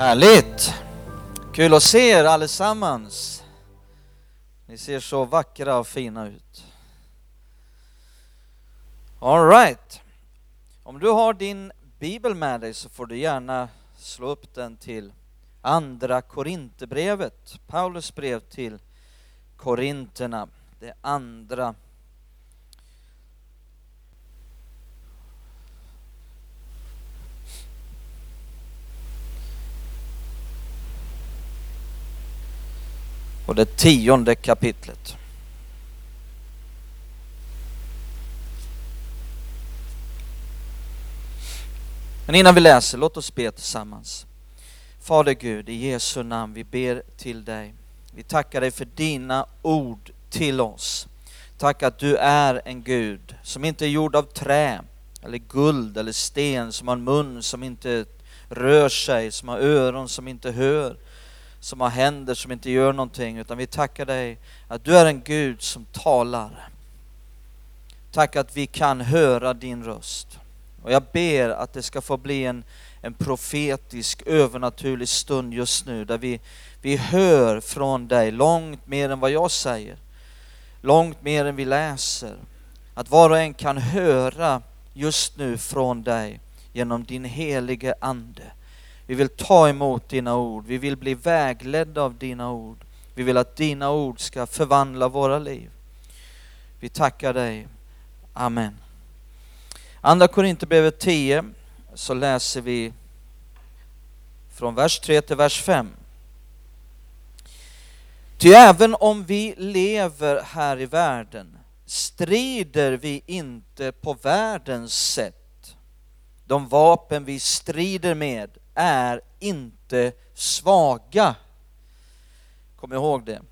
Härligt! Kul att se er allesammans. Ni ser så vackra och fina ut. All right. Om du har din bibel med dig så får du gärna slå upp den till Andra Korinthierbrevet, Paulus brev till Korinterna, det andra och det tionde kapitlet. Men innan vi läser, låt oss be tillsammans. Fader Gud, i Jesu namn, vi ber till dig. Vi tackar dig för dina ord till oss. Tack att du är en Gud som inte är gjord av trä, eller guld eller sten, som har en mun som inte rör sig, som har öron som inte hör, som har händer som inte gör någonting, utan vi tackar dig att du är en Gud som talar. Tack att vi kan höra din röst. Och jag ber att det ska få bli en, en profetisk, övernaturlig stund just nu, där vi, vi hör från dig långt mer än vad jag säger. Långt mer än vi läser. Att var och en kan höra just nu från dig genom din helige Ande. Vi vill ta emot dina ord, vi vill bli vägledda av dina ord. Vi vill att dina ord ska förvandla våra liv. Vi tackar dig. Amen. Andra Korinthierbrevet 10 så läser vi från vers 3 till vers 5. Ty även om vi lever här i världen strider vi inte på världens sätt. De vapen vi strider med är inte svaga. Kom ihåg det.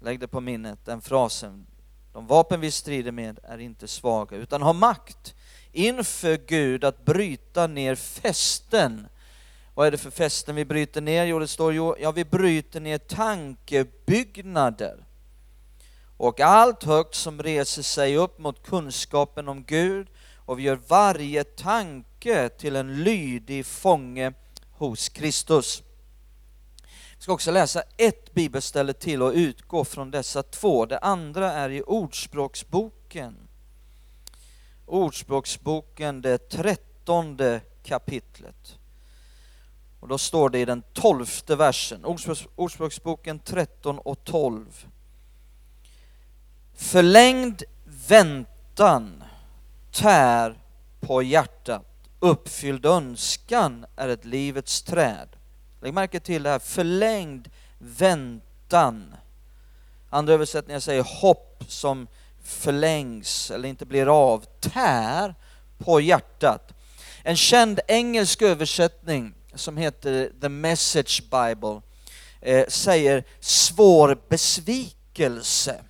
Lägg det på minnet, den frasen. De vapen vi strider med är inte svaga, utan har makt inför Gud att bryta ner fästen. Vad är det för fästen vi bryter ner? Jo, det står jo, ja, vi bryter ner tankebyggnader och allt högt som reser sig upp mot kunskapen om Gud och vi gör varje tanke till en lydig fånge hos Kristus. Vi ska också läsa ett bibelställe till och utgå från dessa två. Det andra är i Ordspråksboken. Ordspråksboken, det trettonde kapitlet. Och då står det i den tolfte versen, Ordspråksboken 13 och 12. Förlängd väntan tär på hjärtat, uppfylld önskan är ett livets träd. Lägg märke till det här, förlängd väntan. Andra översättningar säger hopp som förlängs eller inte blir av, tär på hjärtat. En känd engelsk översättning som heter The Message Bible eh, säger svår besvikelse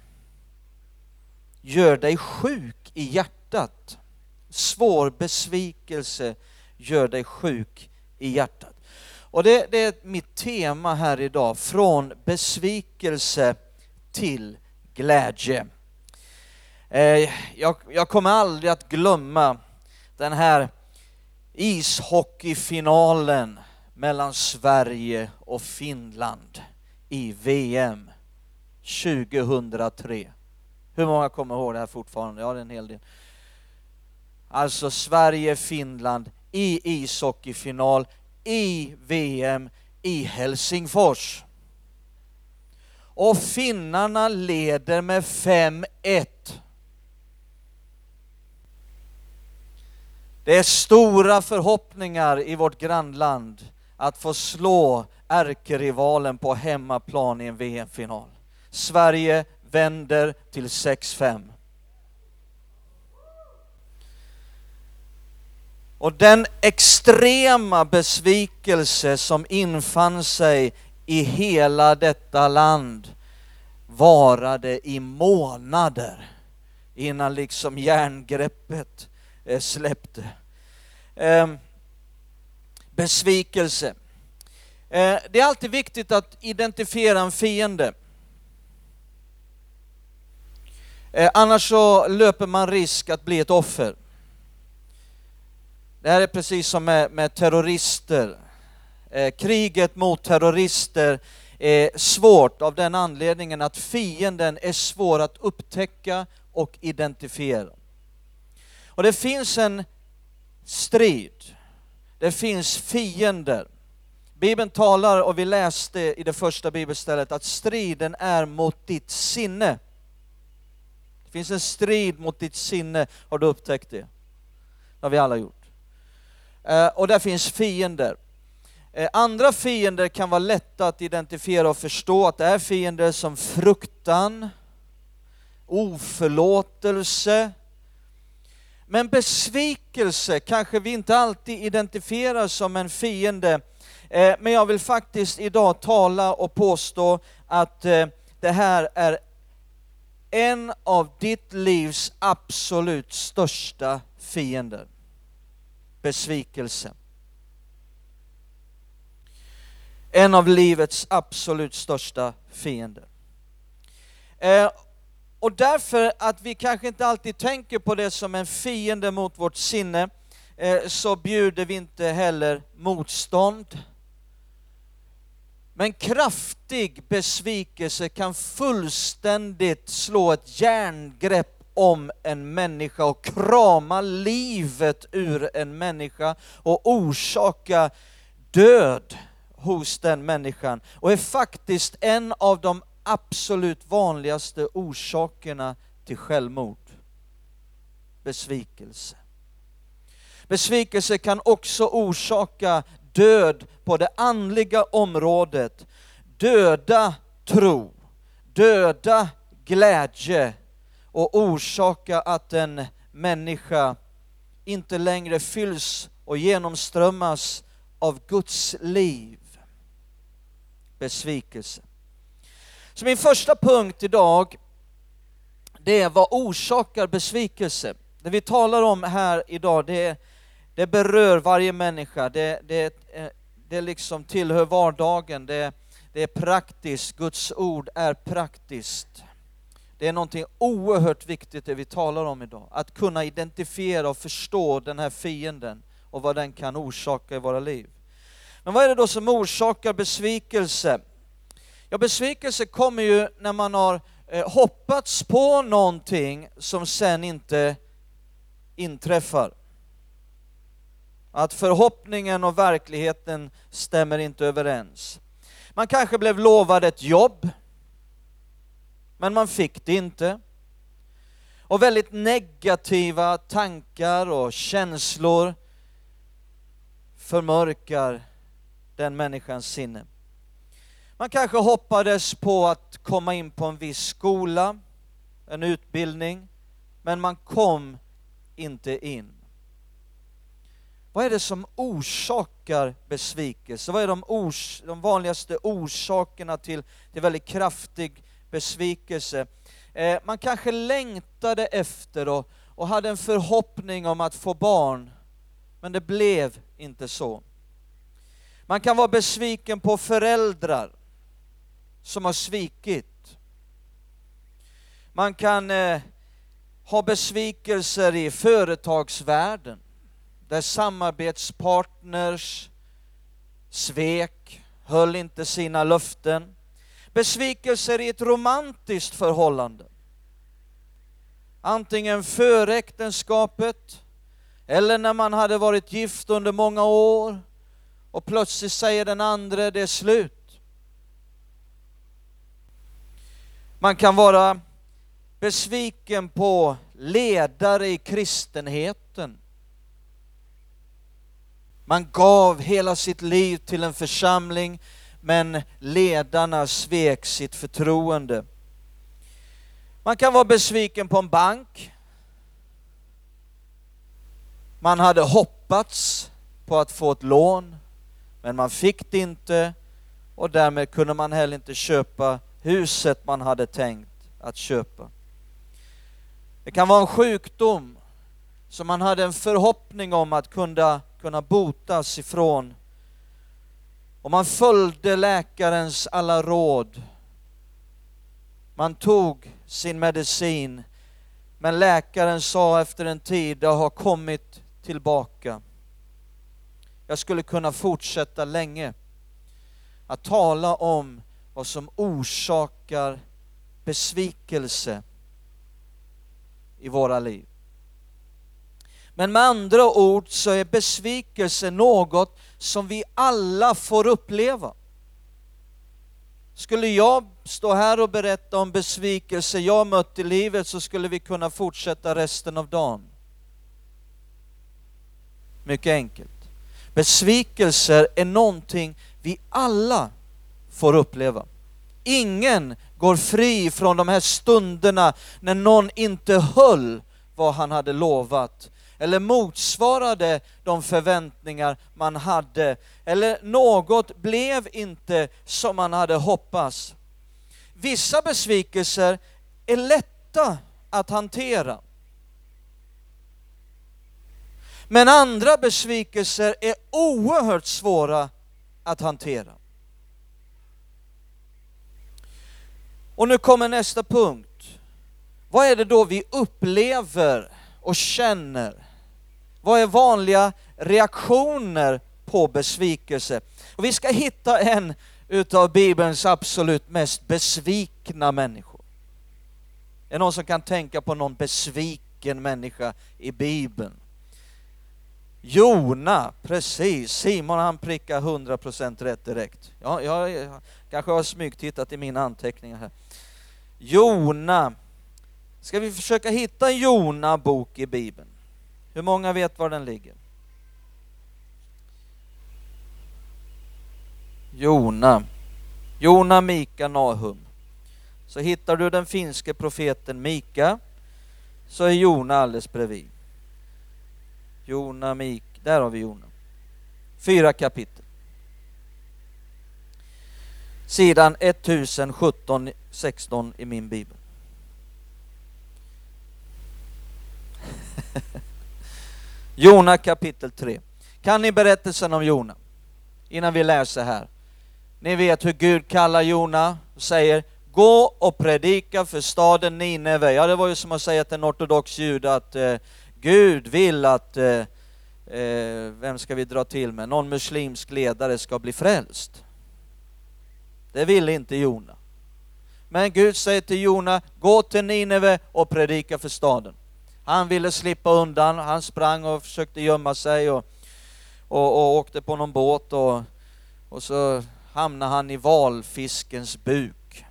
gör dig sjuk i hjärtat. Svår besvikelse gör dig sjuk i hjärtat. Och det, det är mitt tema här idag, från besvikelse till glädje. Eh, jag, jag kommer aldrig att glömma den här ishockeyfinalen mellan Sverige och Finland i VM 2003. Hur många kommer ihåg det här fortfarande? Ja, det är en hel del. Alltså Sverige-Finland i ishockeyfinal i VM i Helsingfors. Och finnarna leder med 5-1. Det är stora förhoppningar i vårt grannland att få slå ärkerivalen på hemmaplan i en VM-final. Sverige vänder till 6-5. Och den extrema besvikelse som infann sig i hela detta land varade i månader innan liksom järngreppet eh, släppte. Ehm, besvikelse. Eh, det är alltid viktigt att identifiera en fiende. Eh, annars så löper man risk att bli ett offer. Det här är precis som med, med terrorister. Eh, kriget mot terrorister är svårt av den anledningen att fienden är svår att upptäcka och identifiera. Och det finns en strid, det finns fiender. Bibeln talar, och vi läste i det första bibelstället, att striden är mot ditt sinne. Det finns en strid mot ditt sinne, har du upptäckt det? Det har vi alla gjort. Eh, och där finns fiender. Eh, andra fiender kan vara lätta att identifiera och förstå att det är fiender som fruktan, oförlåtelse, men besvikelse kanske vi inte alltid identifierar som en fiende. Eh, men jag vill faktiskt idag tala och påstå att det här är en av ditt livs absolut största fiender. Besvikelse. En av livets absolut största fiender. Eh, och därför att vi kanske inte alltid tänker på det som en fiende mot vårt sinne, eh, så bjuder vi inte heller motstånd. Men kraftig besvikelse kan fullständigt slå ett järngrepp om en människa och krama livet ur en människa och orsaka död hos den människan och är faktiskt en av de absolut vanligaste orsakerna till självmord. Besvikelse. Besvikelse kan också orsaka död på det andliga området, döda tro, döda glädje och orsaka att en människa inte längre fylls och genomströmmas av Guds liv. Besvikelse. Så min första punkt idag, det är vad orsakar besvikelse? Det vi talar om här idag, det det berör varje människa, det, det, eh, det liksom tillhör vardagen, det, det är praktiskt, Guds ord är praktiskt. Det är någonting oerhört viktigt det vi talar om idag, att kunna identifiera och förstå den här fienden och vad den kan orsaka i våra liv. Men vad är det då som orsakar besvikelse? Ja, besvikelse kommer ju när man har eh, hoppats på någonting som sen inte inträffar. Att förhoppningen och verkligheten stämmer inte överens. Man kanske blev lovad ett jobb, men man fick det inte. Och väldigt negativa tankar och känslor förmörkar den människans sinne. Man kanske hoppades på att komma in på en viss skola, en utbildning, men man kom inte in. Vad är det som orsakar besvikelse? Vad är de, ors de vanligaste orsakerna till, till väldigt kraftig besvikelse? Eh, man kanske längtade efter och, och hade en förhoppning om att få barn, men det blev inte så. Man kan vara besviken på föräldrar som har svikit. Man kan eh, ha besvikelser i företagsvärlden där samarbetspartners svek, höll inte sina löften. Besvikelser i ett romantiskt förhållande. Antingen före äktenskapet eller när man hade varit gift under många år och plötsligt säger den andra det är slut. Man kan vara besviken på ledare i kristenheten man gav hela sitt liv till en församling, men ledarna svek sitt förtroende. Man kan vara besviken på en bank. Man hade hoppats på att få ett lån, men man fick det inte och därmed kunde man heller inte köpa huset man hade tänkt att köpa. Det kan vara en sjukdom som man hade en förhoppning om att kunna, kunna botas ifrån. Och man följde läkarens alla råd. Man tog sin medicin, men läkaren sa efter en tid, det har kommit tillbaka. Jag skulle kunna fortsätta länge att tala om vad som orsakar besvikelse i våra liv. Men med andra ord så är besvikelse något som vi alla får uppleva. Skulle jag stå här och berätta om besvikelse jag mött i livet så skulle vi kunna fortsätta resten av dagen. Mycket enkelt. Besvikelser är någonting vi alla får uppleva. Ingen går fri från de här stunderna när någon inte höll vad han hade lovat eller motsvarade de förväntningar man hade eller något blev inte som man hade hoppats. Vissa besvikelser är lätta att hantera. Men andra besvikelser är oerhört svåra att hantera. Och nu kommer nästa punkt. Vad är det då vi upplever och känner? Vad är vanliga reaktioner på besvikelse? Och vi ska hitta en utav Bibelns absolut mest besvikna människor. Är det någon som kan tänka på någon besviken människa i Bibeln? Jona, precis. Simon han prickar 100% rätt direkt. Ja, jag kanske har smygtittat i mina anteckningar här. Jona. Ska vi försöka hitta en Jona-bok i Bibeln? Hur många vet var den ligger? Jona. Jona, Mika, Nahum. Så hittar du den finske profeten Mika, så är Jona alldeles bredvid. Jona, Mika, där har vi Jona. Fyra kapitel. Sidan 1017, 16 i min bibel. Jona kapitel 3. Kan ni berättelsen om Jona? Innan vi läser här. Ni vet hur Gud kallar Jona och säger Gå och predika för staden Nineve. Ja, det var ju som att säga till en ortodox jude att eh, Gud vill att, eh, eh, vem ska vi dra till med, någon muslimsk ledare ska bli frälst. Det ville inte Jona. Men Gud säger till Jona, gå till Nineve och predika för staden. Han ville slippa undan, han sprang och försökte gömma sig och, och, och åkte på någon båt och, och så hamnade han i valfiskens buk.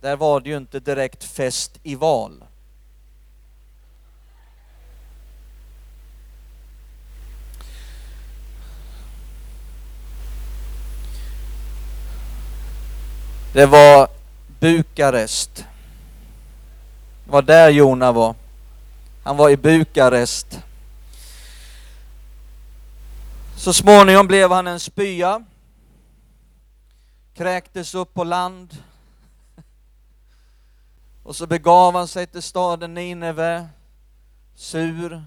Där var det ju inte direkt fest i val. Det var Bukarest. Det var där Jona var. Han var i Bukarest. Så småningom blev han en spya. Kräktes upp på land. Och så begav han sig till staden Nineve. Sur,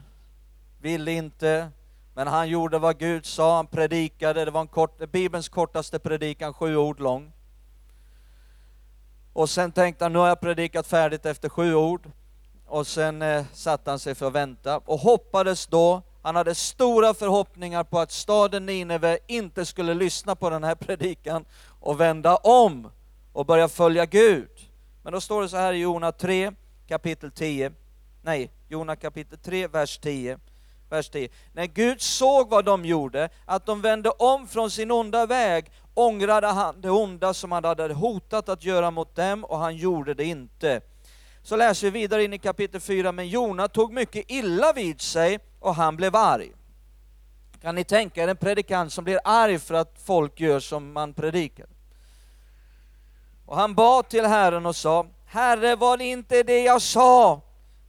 ville inte, men han gjorde vad Gud sa, han predikade, det var en kort, Bibelns kortaste predikan, sju ord lång. Och sen tänkte han, nu har jag predikat färdigt efter sju ord. Och sen eh, satte han sig för att vänta och hoppades då, han hade stora förhoppningar på att staden Nineve inte skulle lyssna på den här predikan och vända om och börja följa Gud. Men då står det så här i Jona 3, kapitel 10, nej, Jona kapitel 3, vers 10. Vers 10. När Gud såg vad de gjorde, att de vände om från sin onda väg, ångrade han det onda som han hade hotat att göra mot dem, och han gjorde det inte. Så läser vi vidare in i kapitel 4, men Jona tog mycket illa vid sig, och han blev arg. Kan ni tänka er en predikant som blir arg för att folk gör som man predikar? Och han bad till Herren och sa, Herre var det inte det jag sa,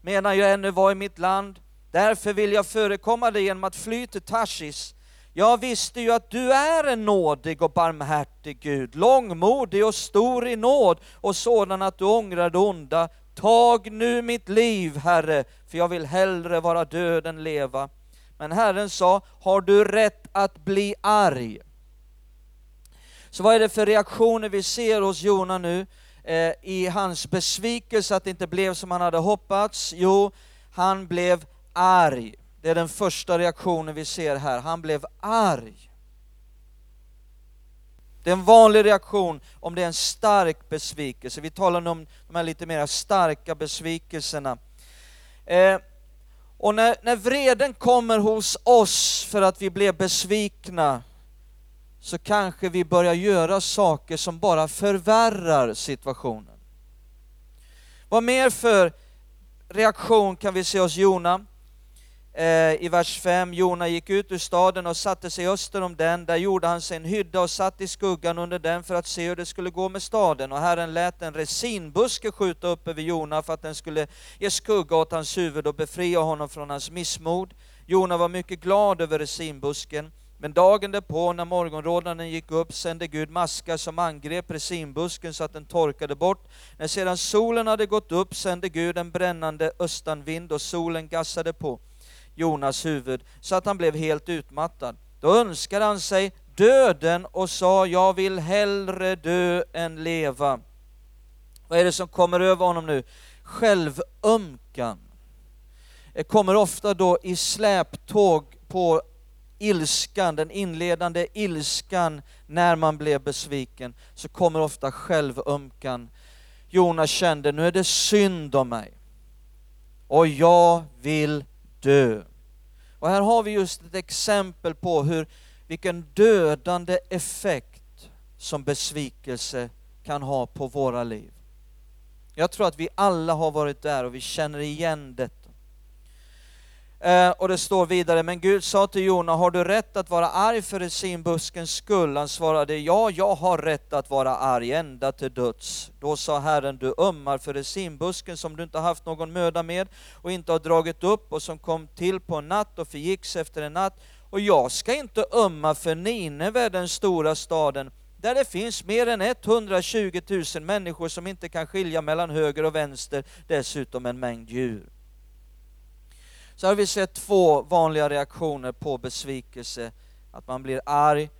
medan jag ännu var i mitt land, Därför vill jag förekomma dig genom att fly till Tarsis. Jag visste ju att du är en nådig och barmhärtig Gud, långmodig och stor i nåd och sådan att du ångrar det onda. Tag nu mitt liv, Herre, för jag vill hellre vara död än leva. Men Herren sa, har du rätt att bli arg? Så vad är det för reaktioner vi ser hos Jona nu eh, i hans besvikelse att det inte blev som han hade hoppats? Jo, han blev arg. Det är den första reaktionen vi ser här. Han blev arg. Det är en vanlig reaktion om det är en stark besvikelse. Vi talar nu om de här lite mer starka besvikelserna. Eh, och när, när vreden kommer hos oss för att vi blev besvikna, så kanske vi börjar göra saker som bara förvärrar situationen. Vad mer för reaktion kan vi se hos Jona? Eh, I vers 5, Jona gick ut ur staden och satte sig öster om den, där gjorde han sig en hydda och satt i skuggan under den för att se hur det skulle gå med staden. Och Herren lät en resinbuske skjuta upp över Jona för att den skulle ge skugga åt hans huvud och befria honom från hans missmod. Jona var mycket glad över resinbusken, men dagen därpå när morgonrådnaden gick upp sände Gud maskar som angrep resinbusken så att den torkade bort. När sedan solen hade gått upp sände Gud en brännande östanvind och solen gassade på. Jonas huvud så att han blev helt utmattad. Då önskade han sig döden och sa, jag vill hellre dö än leva. Vad är det som kommer över honom nu? Självömkan. Det kommer ofta då i släptåg på ilskan, den inledande ilskan när man blev besviken, så kommer ofta självömkan. Jonas kände, nu är det synd om mig. Och jag vill dö. Och här har vi just ett exempel på hur, vilken dödande effekt som besvikelse kan ha på våra liv. Jag tror att vi alla har varit där och vi känner igen detta. Eh, och det står vidare, men Gud sa till Jona, har du rätt att vara arg för resinbuskens skull? Han svarade, ja, jag har rätt att vara arg ända till döds. Då sa Herren, du ömmar för resinbusken som du inte haft någon möda med och inte har dragit upp och som kom till på en natt och förgicks efter en natt. Och jag ska inte ömma för Nineve, den stora staden, där det finns mer än 120 000 människor som inte kan skilja mellan höger och vänster, dessutom en mängd djur så har vi sett två vanliga reaktioner på besvikelse, att man blir arg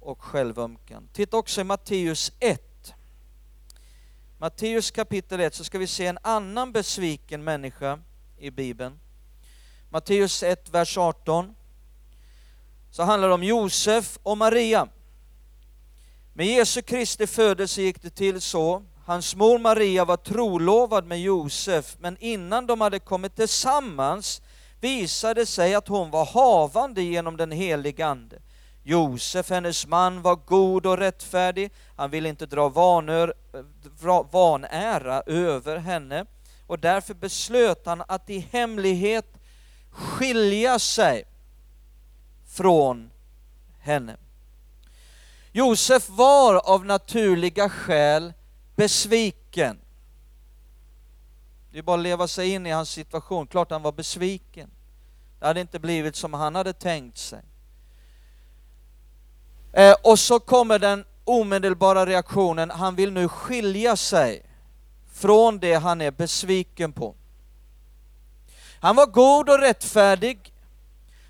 och självömkan. Titta också i Matteus 1. Matteus kapitel 1 så ska vi se en annan besviken människa i Bibeln. Matteus 1, vers 18. Så handlar det om Josef och Maria. Med Jesu Kristi födelse gick det till så. Hans mor Maria var trolovad med Josef, men innan de hade kommit tillsammans visade sig att hon var havande genom den helige Ande. Josef, hennes man, var god och rättfärdig. Han ville inte dra vanör, vanära över henne och därför beslöt han att i hemlighet skilja sig från henne. Josef var av naturliga skäl besviken. Det är bara att leva sig in i hans situation. Klart han var besviken. Det hade inte blivit som han hade tänkt sig. Eh, och så kommer den omedelbara reaktionen, han vill nu skilja sig från det han är besviken på. Han var god och rättfärdig,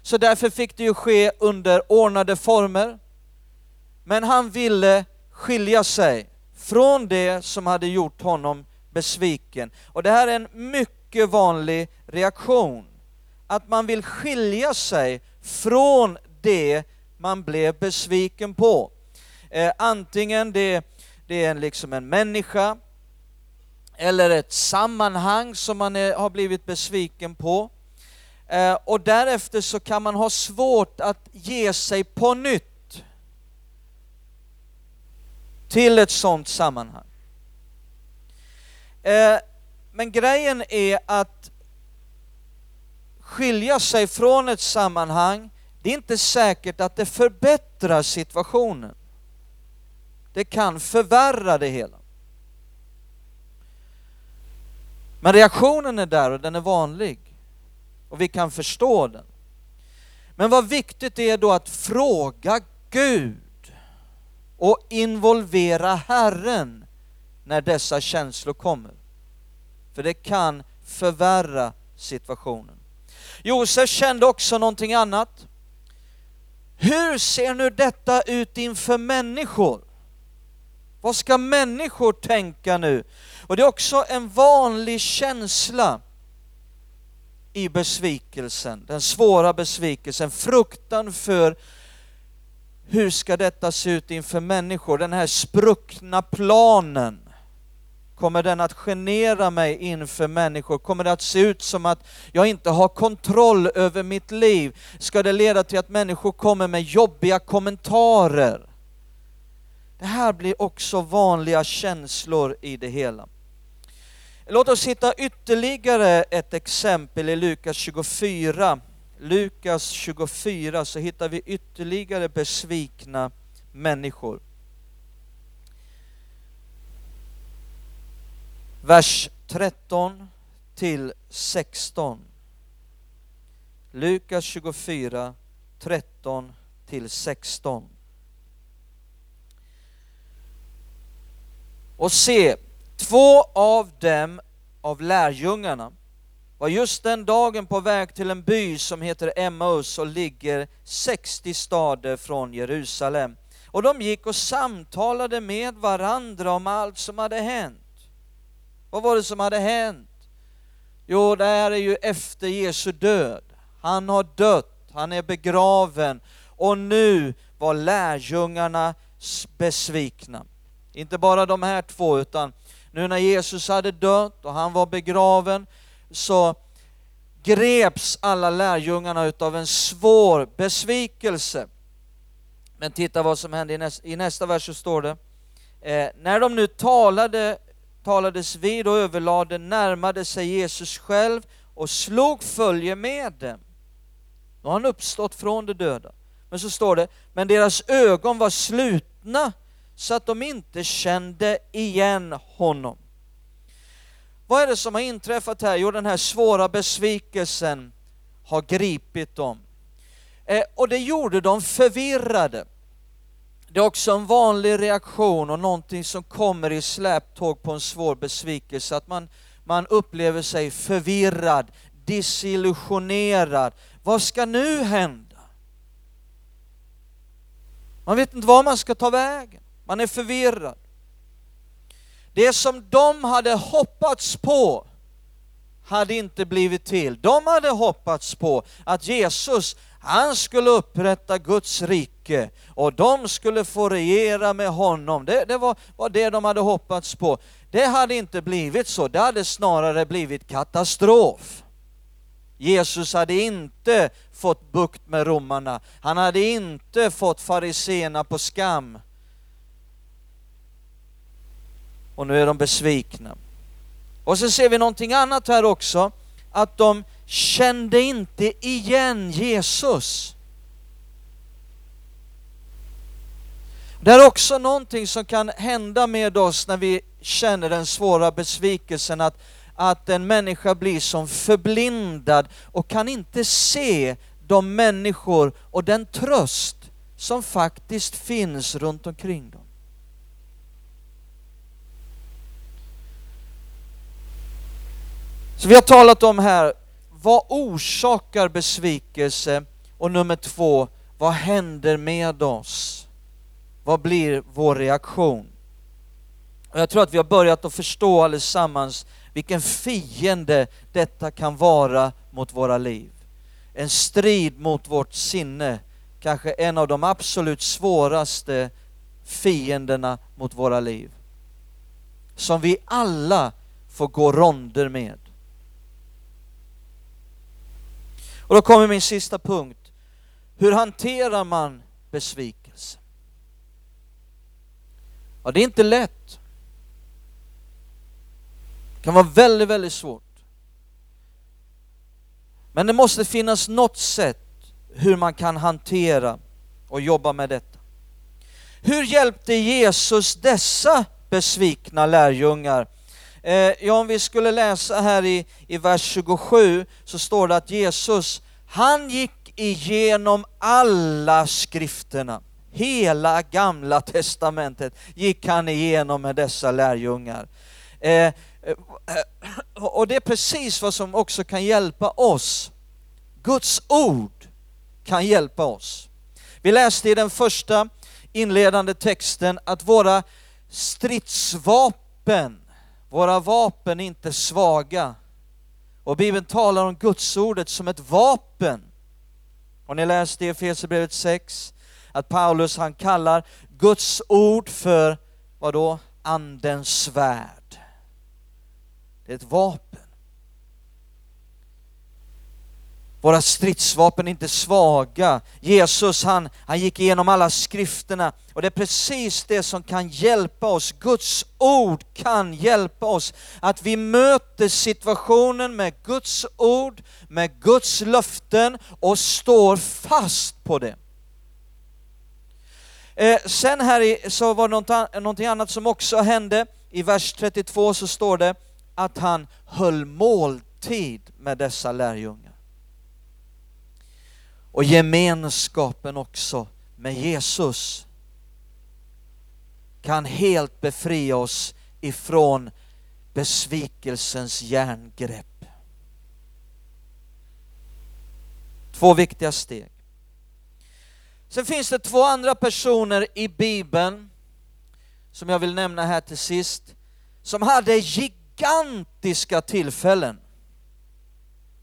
så därför fick det ju ske under ordnade former. Men han ville skilja sig från det som hade gjort honom besviken. Och det här är en mycket vanlig reaktion, att man vill skilja sig från det man blev besviken på. Eh, antingen det, det är liksom en människa, eller ett sammanhang som man är, har blivit besviken på. Eh, och därefter så kan man ha svårt att ge sig på nytt till ett sådant sammanhang. Eh, men grejen är att skilja sig från ett sammanhang, det är inte säkert att det förbättrar situationen. Det kan förvärra det hela. Men reaktionen är där och den är vanlig. och vi kan förstå den. Men vad viktigt är då att fråga Gud och involvera Herren när dessa känslor kommer. För det kan förvärra situationen. Josef kände också någonting annat. Hur ser nu detta ut inför människor? Vad ska människor tänka nu? Och det är också en vanlig känsla i besvikelsen, den svåra besvikelsen, fruktan för hur ska detta se ut inför människor? Den här spruckna planen. Kommer den att genera mig inför människor? Kommer det att se ut som att jag inte har kontroll över mitt liv? Ska det leda till att människor kommer med jobbiga kommentarer? Det här blir också vanliga känslor i det hela. Låt oss hitta ytterligare ett exempel i Lukas 24. Lukas 24 så hittar vi ytterligare besvikna människor. Vers 13 till 16. Lukas 24, 13 till 16. Och se, två av dem, av lärjungarna, var just den dagen på väg till en by som heter Emmaus och ligger 60 stader från Jerusalem. Och de gick och samtalade med varandra om allt som hade hänt. Vad var det som hade hänt? Jo, det här är ju efter Jesu död. Han har dött, han är begraven och nu var lärjungarna besvikna. Inte bara de här två, utan nu när Jesus hade dött och han var begraven så greps alla lärjungarna utav en svår besvikelse. Men titta vad som hände i nästa, i nästa vers så står det, eh, när de nu talade, talades vid och överlade närmade sig Jesus själv och slog följe med dem. Nu har han uppstått från de döda. Men så står det, men deras ögon var slutna så att de inte kände igen honom. Vad är det som har inträffat här? Jo, den här svåra besvikelsen har gripit dem. Eh, och det gjorde dem förvirrade. Det är också en vanlig reaktion och någonting som kommer i släptåg på en svår besvikelse, att man, man upplever sig förvirrad, desillusionerad. Vad ska nu hända? Man vet inte var man ska ta vägen, man är förvirrad. Det som de hade hoppats på hade inte blivit till. De hade hoppats på att Jesus, han skulle upprätta Guds rike och de skulle få regera med honom. Det, det var, var det de hade hoppats på. Det hade inte blivit så, det hade snarare blivit katastrof. Jesus hade inte fått bukt med romarna, han hade inte fått fariseerna på skam. och nu är de besvikna. Och så ser vi någonting annat här också, att de kände inte igen Jesus. Det är också någonting som kan hända med oss när vi känner den svåra besvikelsen, att, att en människa blir som förblindad och kan inte se de människor och den tröst som faktiskt finns runt omkring dem. Så vi har talat om här, vad orsakar besvikelse? Och nummer två, vad händer med oss? Vad blir vår reaktion? Och jag tror att vi har börjat att förstå allesammans vilken fiende detta kan vara mot våra liv. En strid mot vårt sinne, kanske en av de absolut svåraste fienderna mot våra liv. Som vi alla får gå ronder med. Och då kommer min sista punkt. Hur hanterar man besvikelse? Ja, det är inte lätt. Det kan vara väldigt, väldigt svårt. Men det måste finnas något sätt hur man kan hantera och jobba med detta. Hur hjälpte Jesus dessa besvikna lärjungar Eh, ja, om vi skulle läsa här i, i vers 27 så står det att Jesus, han gick igenom alla skrifterna. Hela gamla testamentet gick han igenom med dessa lärjungar. Eh, eh, och det är precis vad som också kan hjälpa oss. Guds ord kan hjälpa oss. Vi läste i den första inledande texten att våra stridsvapen, våra vapen är inte svaga. Och Bibeln talar om Gudsordet som ett vapen. Och ni läste i Efesierbrevet 6 att Paulus han kallar Guds ord för, vad då? Andens svärd. Det är ett vapen. Våra stridsvapen är inte svaga. Jesus han, han gick igenom alla skrifterna och det är precis det som kan hjälpa oss. Guds ord kan hjälpa oss. Att vi möter situationen med Guds ord, med Guds löften och står fast på det. Eh, sen här i, så var det något, någonting annat som också hände. I vers 32 så står det att han höll måltid med dessa lärjungar och gemenskapen också med Jesus kan helt befria oss ifrån besvikelsens järngrepp. Två viktiga steg. Sen finns det två andra personer i Bibeln som jag vill nämna här till sist, som hade gigantiska tillfällen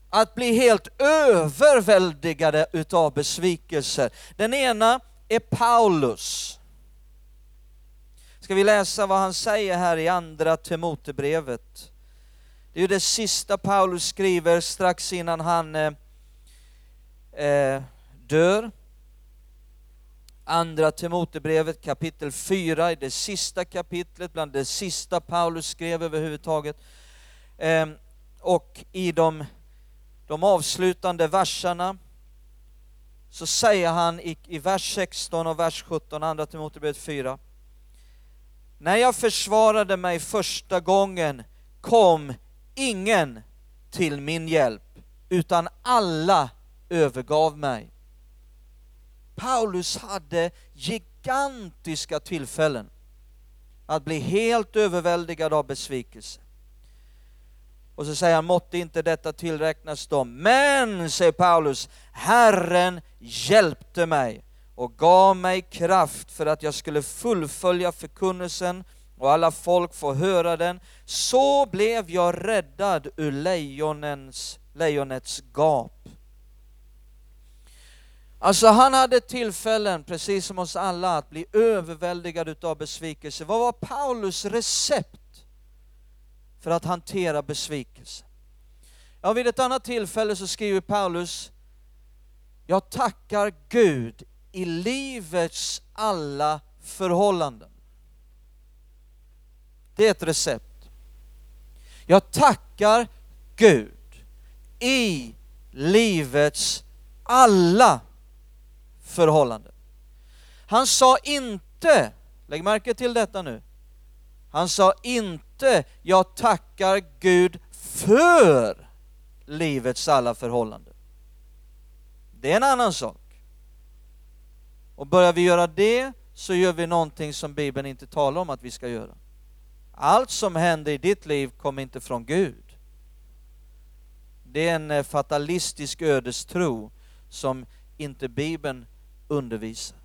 att bli helt överväldigade utav besvikelser. Den ena är Paulus. Ska vi läsa vad han säger här i andra Timotebrevet? Det är ju det sista Paulus skriver strax innan han eh, eh dör. Andra Timotebrevet kapitel 4, det sista kapitlet, bland det sista Paulus skrev överhuvudtaget. Ehm, och i de de avslutande verserna så säger han i, i vers 16 och vers 17, andra Timotebrevet 4. När jag försvarade mig första gången kom ingen till min hjälp, utan alla övergav mig. Paulus hade gigantiska tillfällen att bli helt överväldigad av besvikelse. Och så säger han, måtte inte detta tillräknas dem. Men, säger Paulus, Herren hjälpte mig och gav mig kraft för att jag skulle fullfölja förkunnelsen och alla folk få höra den. Så blev jag räddad ur lejonens, lejonets gap. Alltså han hade tillfällen, precis som oss alla, att bli överväldigad av besvikelse. Vad var Paulus recept för att hantera besvikelse. Ja, vid ett annat tillfälle så skriver Paulus, jag tackar Gud i livets alla förhållanden. Det är ett recept. Jag tackar Gud i livets alla förhållanden. Han sa inte, lägg märke till detta nu, han sa inte, jag tackar Gud för livets alla förhållanden. Det är en annan sak. Och börjar vi göra det så gör vi någonting som Bibeln inte talar om att vi ska göra. Allt som händer i ditt liv kommer inte från Gud. Det är en eh, fatalistisk ödestro som inte Bibeln undervisar.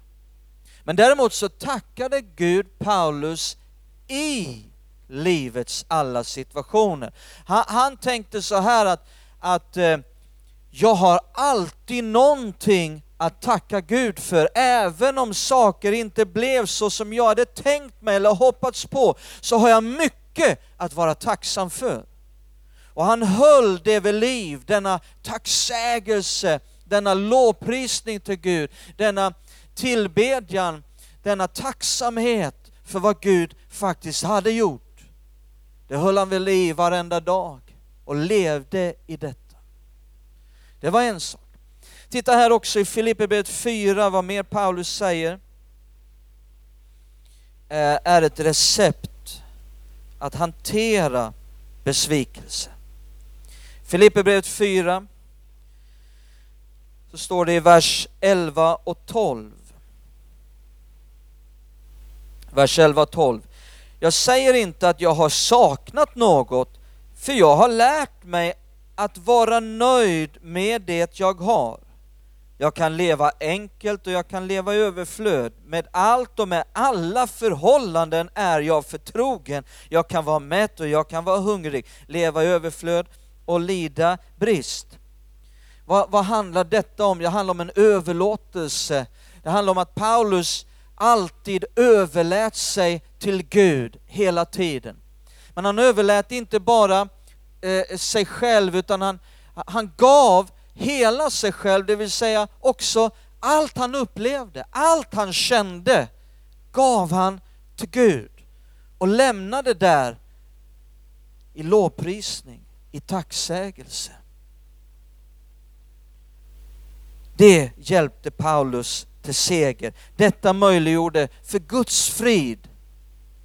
Men däremot så tackade Gud Paulus i livets alla situationer. Han, han tänkte så här att, att eh, jag har alltid någonting att tacka Gud för, även om saker inte blev så som jag hade tänkt mig eller hoppats på, så har jag mycket att vara tacksam för. Och han höll det vid liv, denna tacksägelse, denna lovprisning till Gud, denna tillbedjan, denna tacksamhet för vad Gud faktiskt hade gjort. Det höll han vid liv varenda dag och levde i detta. Det var en sak. Titta här också i Filipperbrevet 4, vad mer Paulus säger eh, är ett recept att hantera besvikelse. Filipperbrevet 4 så står det i vers 11 och 12. Vers 11 och 12. Jag säger inte att jag har saknat något, för jag har lärt mig att vara nöjd med det jag har. Jag kan leva enkelt och jag kan leva i överflöd. Med allt och med alla förhållanden är jag förtrogen. Jag kan vara mätt och jag kan vara hungrig, leva i överflöd och lida brist. Vad, vad handlar detta om? Det handlar om en överlåtelse. Det handlar om att Paulus alltid överlät sig till Gud hela tiden. Men han överlät inte bara eh, sig själv utan han, han gav hela sig själv, det vill säga också allt han upplevde, allt han kände gav han till Gud och lämnade där i lovprisning, i tacksägelse. Det hjälpte Paulus till seger. Detta möjliggjorde för Guds frid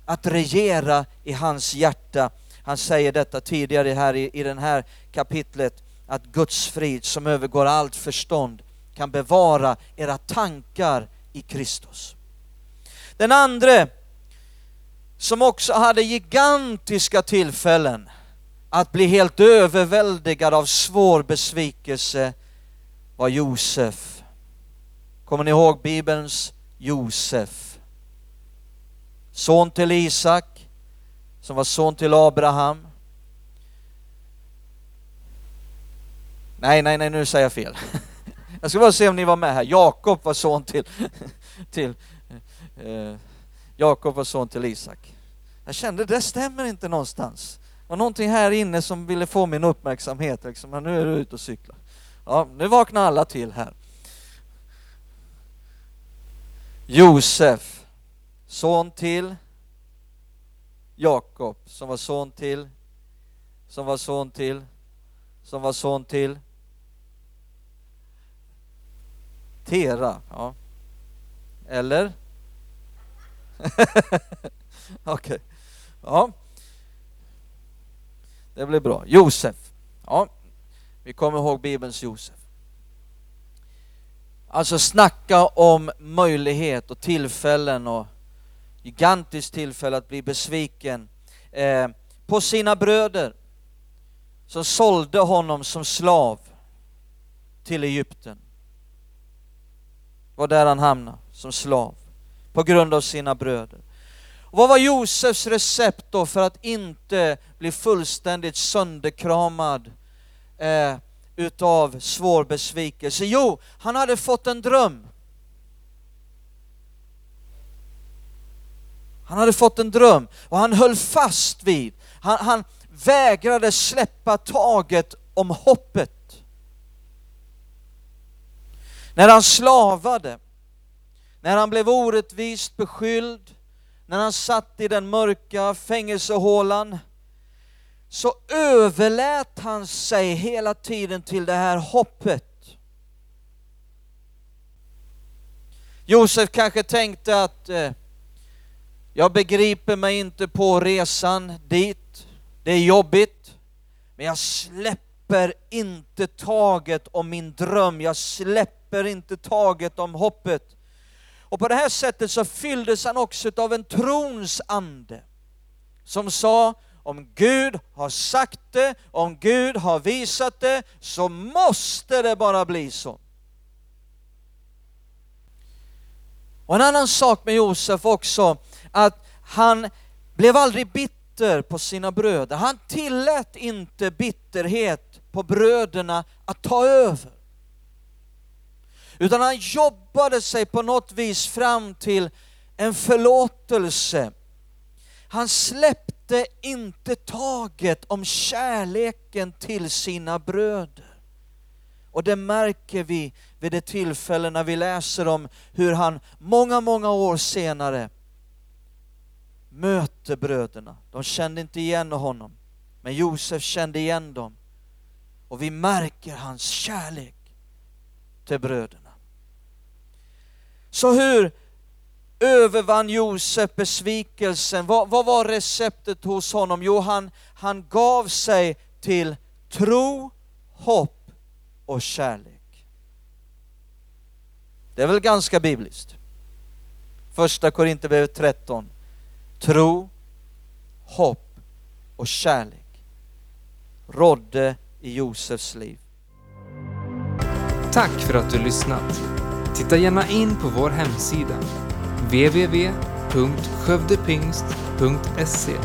att regera i hans hjärta. Han säger detta tidigare här i, i det här kapitlet, att Guds frid som övergår allt förstånd kan bevara era tankar i Kristus. Den andra som också hade gigantiska tillfällen att bli helt överväldigad av svår besvikelse var Josef. Kommer ni ihåg Bibelns Josef? Son till Isak, som var son till Abraham. Nej, nej, nej, nu säger jag fel. Jag ska bara se om ni var med här. Jakob var son till, till eh, Jakob var son till Isak. Jag kände det stämmer inte någonstans. Det var någonting här inne som ville få min uppmärksamhet. Liksom. Men nu är du ute och cyklar. Ja, nu vaknar alla till här. Josef, son till Jakob, som var son till, som var son till, som var son till Tera. Ja. Eller? Okej. Okay. Ja. Det blir bra. Josef. Ja. Vi kommer ihåg Bibelns Josef. Alltså snacka om möjlighet och tillfällen och gigantiskt tillfälle att bli besviken eh, på sina bröder som sålde honom som slav till Egypten. var där han hamnade, som slav, på grund av sina bröder. Och vad var Josefs recept då för att inte bli fullständigt sönderkramad eh, utav svår besvikelse? Jo, han hade fått en dröm. Han hade fått en dröm och han höll fast vid, han, han vägrade släppa taget om hoppet. När han slavade, när han blev orättvist beskylld, när han satt i den mörka fängelsehålan, så överlät han sig hela tiden till det här hoppet. Josef kanske tänkte att eh, jag begriper mig inte på resan dit, det är jobbigt, men jag släpper inte taget om min dröm, jag släpper inte taget om hoppet. Och på det här sättet så fylldes han också av en trons ande som sa, om Gud har sagt det, om Gud har visat det, så måste det bara bli så. Och en annan sak med Josef också, att han blev aldrig bitter på sina bröder. Han tillät inte bitterhet på bröderna att ta över. Utan han jobbade sig på något vis fram till en förlåtelse. Han släppte släppte inte taget om kärleken till sina bröder. Och det märker vi vid det tillfälle när vi läser om hur han många, många år senare möter bröderna. De kände inte igen honom, men Josef kände igen dem. Och vi märker hans kärlek till bröderna. Så hur övervann Josef besvikelsen? Vad, vad var receptet hos honom? Jo, han, han gav sig till tro, hopp och kärlek. Det är väl ganska bibliskt? Första Korinthierbrevet 13. Tro, hopp och kärlek rådde i Josefs liv. Tack för att du lyssnat. Titta gärna in på vår hemsida www.skövdepingst.se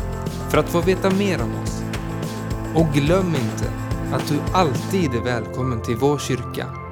för att få veta mer om oss. Och glöm inte att du alltid är välkommen till vår kyrka